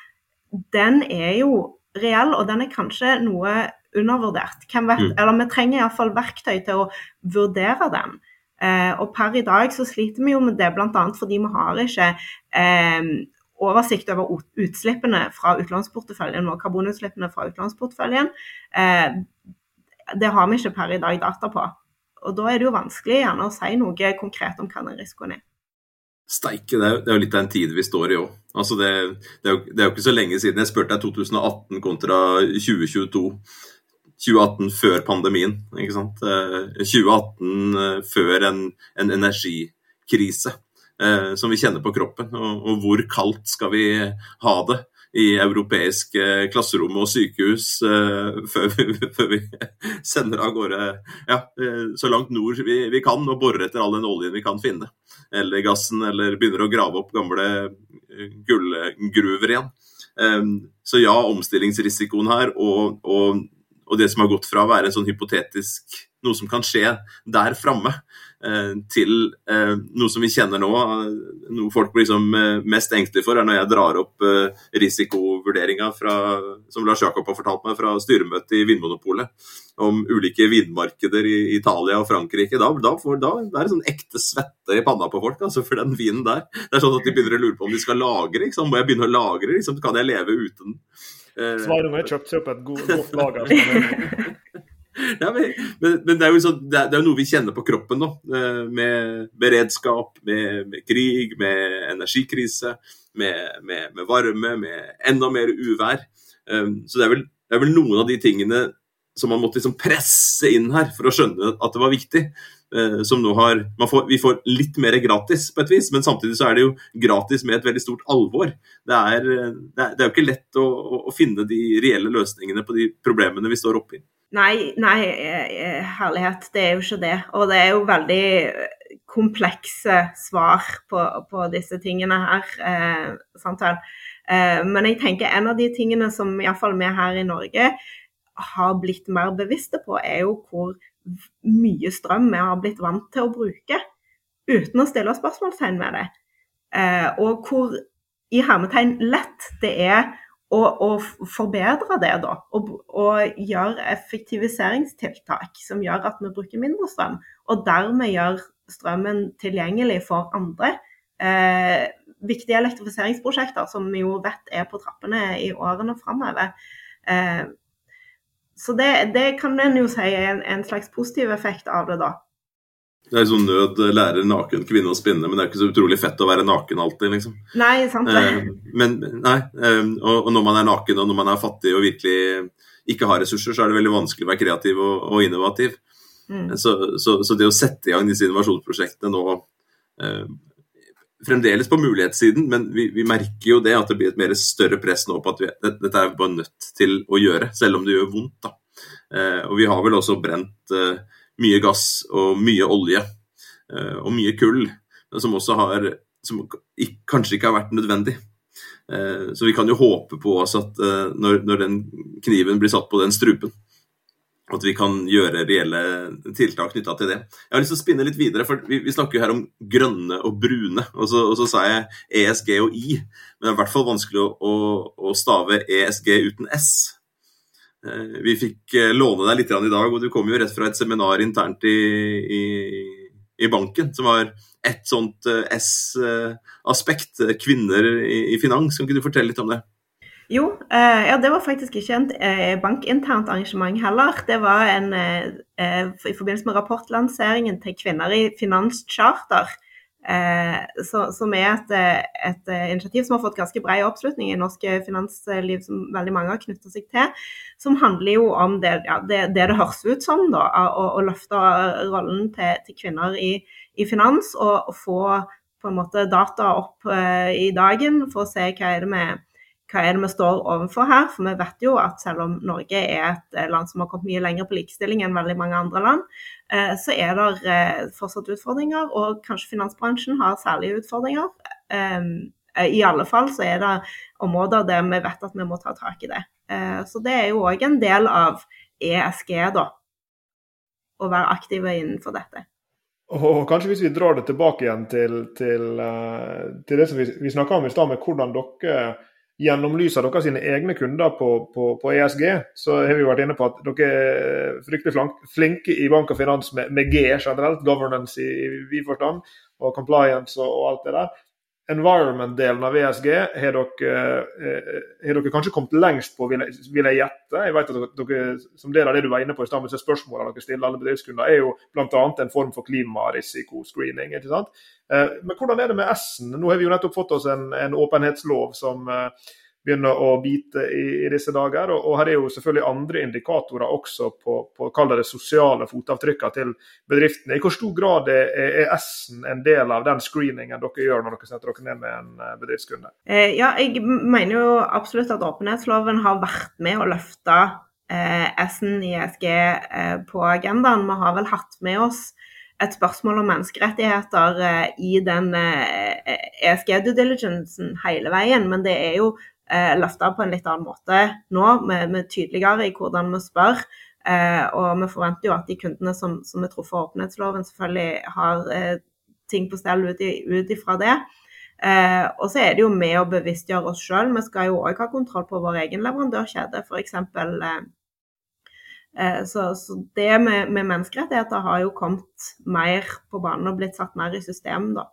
den er jo reell, og den er kanskje noe undervurdert. Hvem vet? Mm. Eller vi trenger iallfall verktøy til å vurdere den. Eh, og per i dag så sliter vi jo med det bl.a. fordi vi har ikke eh, oversikt over utslippene fra utlånsporteføljen og karbonutslippene fra utlånsporteføljen. Eh, det har vi ikke per i dag data på. Og da er det jo vanskelig gjerne å si noe konkret om hva den risikoen er. Steike, det, er jo litt av en tid vi står i òg. Altså det, det, det, er jo ikke så lenge siden. Jeg spurte deg 2018 kontra 2022. 2018 før pandemien. ikke sant? 2018 eh, eh, før en, en energikrise eh, som vi kjenner på kroppen. Og, og, hvor kaldt skal vi ha det? i europeiske klasserom og sykehus før, vi, før, vi, sender av gårde ja, så langt nord vi, vi, kan og borer etter all den oljen vi kan finne. Eller gassen, eller begynner å grave opp gamle gullgruver igjen. Så ja, omstillingsrisikoen her og, og, og, det som har gått fra å være en sånn hypotetisk noe som kan skje der framme, Eh, til eh, noe som vi kjenner nå. Noe folk blir liksom mest engstelige for, er når jeg drar opp risikovurderinga som Lars Jakob har fortalt meg fra styremøtet i Vinmonopolet om ulike vinmarkeder i Italia og Frankrike. Da, da, får, da det er det sånn ekte svette i panna på folk altså for den vinen der. Det er sånn at De begynner å lure på om de skal lagre. Liksom. Må jeg begynne å lagre? Liksom? Kan jeg leve uten? Svaret har kjøpt seg opp et godt lager. Ja, men, men, det, er jo så, det, er, det er noe vi kjenner på kroppen nå. Eh, med beredskap, med, med krig, med energikrise, med, med, varme, med enda mer uvær. Um, så det er, vel, det er, vel, noen av de tingene som man måtte liksom presse inn her for å skjønne at det var viktig. Uh, som nå har, får, Vi får litt mer gratis på et vis, men samtidig så er det jo gratis med et veldig stort alvor. Det er, det er, det er jo ikke lett å, å, finne de reelle løsningene på de problemene vi står oppi. Nei, nei, eh, herlighet. Det er jo ikke det. Og det er jo veldig komplekse svar på, på disse tingene her. Eh. Eh, men jeg tenker en av de tingene som iallfall vi her i Norge har blitt mer bevisste på, er jo hvor mye strøm vi har blitt vant til å bruke uten å stille spørsmålstegn med det. Eh, og hvor i hermetegn lett det er å, å forbedre det, da. Og, og, gjøre effektiviseringstiltak som gjør at vi bruker mindre strøm. Og dermed gjør strømmen tilgjengelig for andre. Eh, viktige elektrifiseringsprosjekter som vi jo vet er på trappene i årene framover. Eh, så det, det, kan en jo si er en, en slags positiv effekt av det, da. Det er sånn nød lærer naken kvinne å spinne, men det er ikke så utrolig fett å være naken alltid, liksom. Nei, sant det. Eh, men, nei, eh, og, når man er naken og når man er fattig og virkelig ikke har ressurser, så er det veldig vanskelig å være kreativ og, og innovativ. Mm. Så, så, så, det å sette i gang disse innovasjonsprosjektene nå eh, Fremdeles på mulighetssiden, men vi, vi, merker jo det at det blir et mer større press nå på at vi, dette er vi bare nødt til å gjøre, selv om det gjør vondt. da. Eh, og vi har vel også brent eh, mye gass og mye olje eh, og mye kull, som også har som kanskje ikke har vært nødvendig. Eh, så vi kan jo håpe på oss at eh, når, når den kniven blir satt på den strupen, at vi kan gjøre reelle tiltak knytta til det. Jeg har lyst til å spinne litt videre, for vi, vi snakker jo her om grønne og brune. Og så, og så, sa jeg ESG og I, men det er i hvert fall vanskelig å, å, å stave ESG uten S. Eh, vi fikk eh, låne deg litt i dag, og du kom jo rett fra et seminar internt i, i, i banken som var et sånt eh, S-aspekt, kvinner i, finans. Kan ikke du fortelle litt om det? Jo, ja, det var faktisk ikke et bankinternt arrangement heller. Det var en, i forbindelse med rapportlanseringen til kvinner i finanscharter Eh, så, som er et, et, initiativ som har fått ganske bred oppslutning i norsk finansliv, som veldig mange har knytta seg til. Som handler jo om det ja, det, det, det, høres ut som, da, å, å løfte rollen til, til kvinner i, i, finans. Og, og, få på en måte data opp i dagen for å se hva er det vi hva er det vi står overfor her? For vi vet jo at selv om Norge er et eh, land som har kommet mye lenger på likestilling enn veldig mange andre land, eh, så er det eh, fortsatt utfordringer, og kanskje finansbransjen har særlige utfordringer. I alle fall så er det områder der vi vet at vi må ta tak i det. Så det er jo òg en del av ESG, da. Å være aktive innenfor dette. Og kanskje hvis vi drar det tilbake igjen til, til, til det som vi, vi snakka om i stad, med hvordan dere gjennomlyser dere sine egne kunder på, på, på, ESG, så har vi vært inne på at dere er fryktelig flinke i bank og finans med, med G generelt, governance i, i vid forstand, og compliance og, og, alt det der environment-delen av ESG har dere, eh, har dere, kanskje kommet lengst på, vil jeg, vil jeg gjette. Jeg vet at dere, Som del av det du var inne på i stad, spørsmålene dere stiller alle bedriftskunder, er jo bl.a. en form for klimarisikoscreening. ikke sant? Eh, men hvordan er det med S-en? Nå har vi jo nettopp fått oss en, en åpenhetslov som eh, begynner å bite i, i disse dager. Og, og, her er jo selvfølgelig andre indikatorer også på, på kall det sosiale fotavtrykkene til bedriftene. I hvor stor grad er, er S-en en del av den screeningen dere gjør når dere setter dere ned med en eh, bedriftskunde? Eh, ja, jeg mener jo absolutt at åpenhetsloven har vært med å løfte eh, S-en i ESG eh, på agendaen. Vi har vel hatt med oss et spørsmål om menneskerettigheter eh, i den ESG-due e diligencen hele veien, men det er jo eh, løfta på en litt annen måte nå. Vi er tydeligere i hvordan vi spør. Eh, og vi forventer jo at de kundene som, som er truffet av åpenhetsloven, selvfølgelig har eh, ting på stell ut ifra det. Eh, og så er det jo med å bevisstgjøre oss sjøl. Vi skal jo òg ha kontroll på vår egen leverandørkjede, f.eks. Eh, eh, så, så det med, med, menneskerettigheter har jo kommet mer på banen og blitt satt mer i system, da.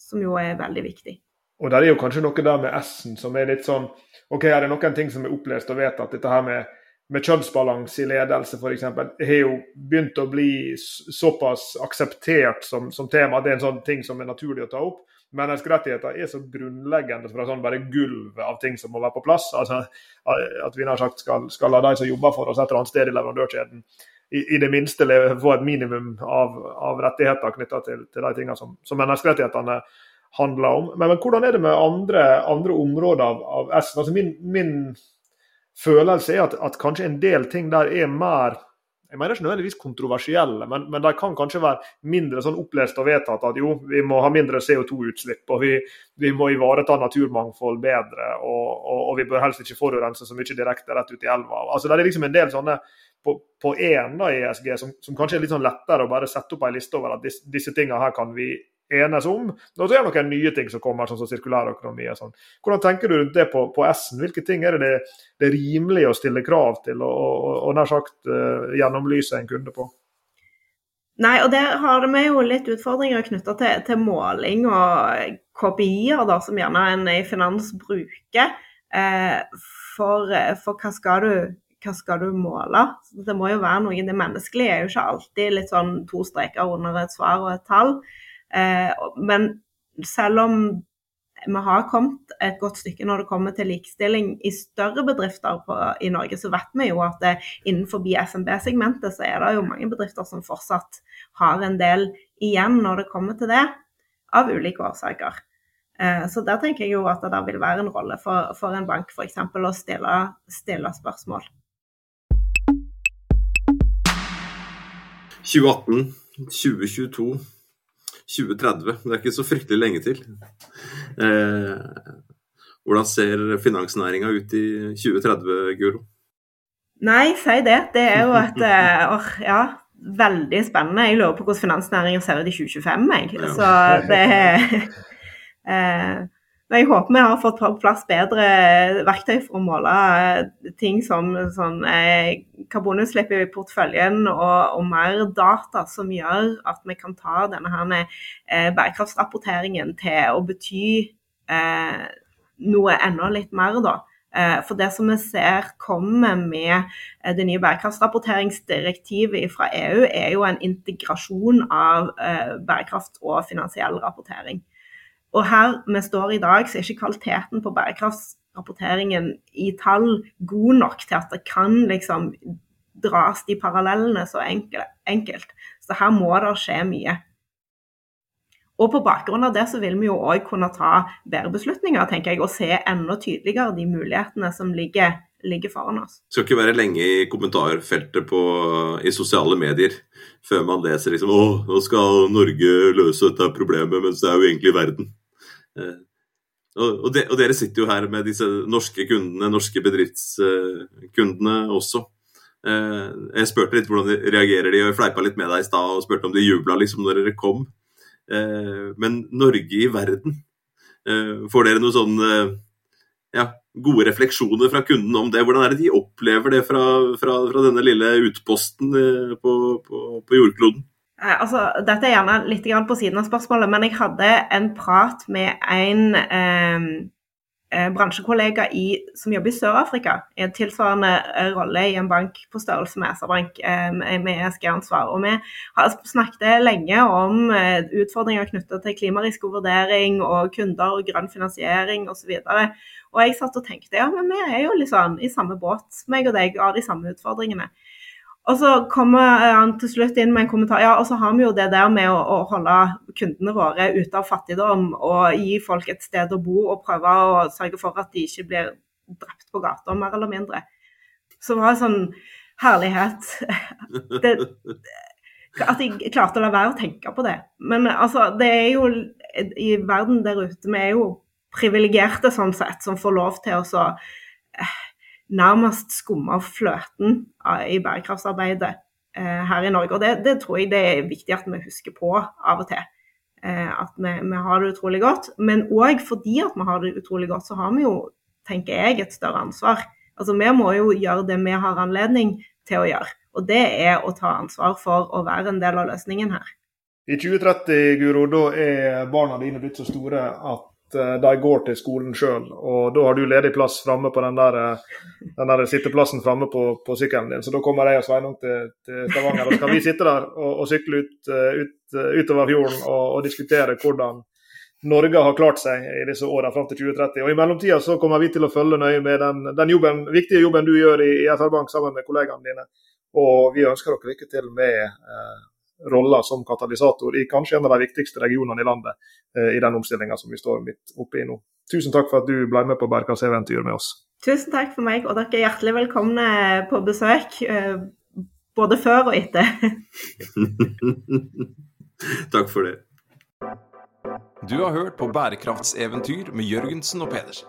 Som jo er veldig viktig. Og der er jo kanskje noe der med S-en som er litt sånn OK, er det noen ting som er opplest og vet at dette her med, med kjønnsbalanse i ledelse f.eks. har jo begynt å bli såpass akseptert som, som, tema. Det er en sånn ting som er naturlig å ta opp. Menneskerettigheter er så grunnleggende fra sånn bare gulvet av ting som må være på plass. altså At vi nær sagt skal, skal la de som jobber for oss et eller annet sted i leverandørkjeden, i, i, det minste få et minimum av, av rettigheter knytta til, til, de tingene som, som menneskerettighetene handler om. Men, men, hvordan er det med andre, andre områder av, av S-en? Altså min, min, følelse er at, at, kanskje en del ting der er mer jeg mener ikke nødvendigvis kontroversielle, men, men de kan kanskje være mindre sånn opplest og vedtatt at jo, vi må ha mindre CO2-utslipp, og vi, vi, må ivareta naturmangfold bedre, og, og, og, vi bør helst ikke forurense så mye direkte rett ut i elva. Altså, Det er liksom en del sånne på, én i ESG som, som, kanskje er litt sånn lettere å bare sette opp en liste over at disse, disse tingene her kan vi enes om. Og så er det noen nye ting som kommer, sånn som sirkulærøkonomi og sånn. Hvordan tenker du rundt det på, på S-en? Hvilke ting er det det, det er rimelig å stille krav til og, og, og nær sagt uh, gjennomlyse en kunde på? Nei, og der har vi jo litt utfordringer knytta til, til, måling og KPI-er, da, som gjerne en i finans bruker. Eh, for, for hva, skal du, hva skal du måle? Det må jo være noe Det menneskelige er jo ikke alltid litt sånn to streker under et svar og et tall. Eh, men selv om vi har kommet et godt stykke når det kommer til likestilling i større bedrifter på, i Norge, så vet vi jo at det, innenfor SMB-segmentet så er det jo mange bedrifter som fortsatt har en del igjen når det kommer til det, av ulike årsaker. Eh, så der tenker jeg jo at det vil være en rolle for, for en bank f.eks. å stille, stille spørsmål. 2018, 2022 2030. Det er ikke så fryktelig lenge til. Eh, hvordan ser finansnæringa ut i 2030, Guro? Nei, si det. Det er jo et uh, ja, veldig spennende. Jeg lurer på hvordan finansnæringen ser ut i 2025, jeg. Så det er uh, Jeg håper vi har fått på plass bedre verktøy for å måle eh, ting som sånn, eh, karbonutslipp i porteføljen og, og, mer data som gjør at vi kan ta denne her, eh, bærekraftsrapporteringen til å bety eh, noe enda litt mer, da. Eh, for det som vi ser kommer med eh, det nye bærekraftsrapporteringsdirektivet fra EU, er jo en integrasjon av bærekraft og finansiell rapportering. Og her vi står i dag, så er ikke kvaliteten på bærekraftsrapporteringen i tall god nok til at det kan liksom dras de parallellene så enkelt. Så her må det skje mye. Og på bakgrunn av det så vil vi jo òg kunne ta bedre beslutninger, tenker jeg, og se enda tydeligere de mulighetene som ligger, ligger foran oss. Det skal ikke være lenge i kommentarfeltet på, i sosiale medier før man leser liksom Å, nå skal Norge løse dette problemet, mens det er jo egentlig verden. Eh, og, de, og, dere sitter jo her med disse norske kundene, norske bedriftskundene også. Eh, jeg spurte litt hvordan de reagerer de, og jeg fleipa litt med deg i stad og spurte om de jubla liksom når dere kom. Eh, men Norge i verden, eh, får dere noen sånne ja, gode refleksjoner fra kundene om det? Hvordan er det de opplever det fra, fra, fra denne lille utposten på, på, på jordkloden? Eh, altså, dette er gjerne litt på siden av spørsmålet, men jeg hadde en prat med en eh, eh, bransjekollega i, som jobber i Sør-Afrika, i en tilsvarende eh, rolle i en bank på størrelse med SR-Bank eh, med ESG-ansvar. Og Vi har snakket lenge om eh, utfordringer knyttet til klimarisikovurdering og kunder og grønn finansiering osv. Og jeg satt og tenkte ja, men vi er jo liksom i samme båt, meg og deg, og har de samme utfordringene. Og så kommer han til slutt inn med en kommentar. Ja, og så har vi jo det der med å, å, holde kundene våre ute av fattigdom og gi folk et sted å bo og prøve å sørge for at de ikke blir drept på gata, mer eller mindre. Så det var sånn herlighet. Det, at jeg klarte å la være å tenke på det. Men altså, det er jo i verden der ute Vi er jo privilegerte sånn sett, som får lov til å så eh, nærmest skumma fløten i bærekraftsarbeidet eh, her i Norge. Og det, det, tror jeg det er viktig at vi husker på av og til. Eh, at vi, vi, har det utrolig godt. Men òg fordi at vi har det utrolig godt, så har vi jo, tenker jeg, et større ansvar. Altså Vi må jo gjøre det vi har anledning til å gjøre. Og det er å ta ansvar for å være en del av løsningen her. I 2030 Guro, da er barna dine blitt så store at Eh, de går til skolen sjøl. Og da har du ledig plass framme på den der, eh, den der sitteplassen framme på, på, sykkelen din. Så da kommer jeg og Sveinung til, til, Stavanger. Og så kan vi sitte der og, og sykle ut, eh, ut, utover fjorden og, og, diskutere hvordan Norge har klart seg i disse åra fram til 2030. Og I mellomtida så kommer vi til å følge nøye med den, den jobben, viktige jobben du gjør i, i FR-Bank sammen med kollegaene dine. Og vi ønsker dere lykke til med eh, rolla som katalysator i kanskje en av de viktigste regionene i landet eh, i den omstillinga som vi står midt oppe i nå. Tusen takk for at du ble med på bærekraftseventyr med oss. Tusen takk for meg, og dere er hjertelig velkomne på besøk. Eh, både før og etter. takk for det. Du har hørt på Bærekraftseventyr med Jørgensen og Pedersen.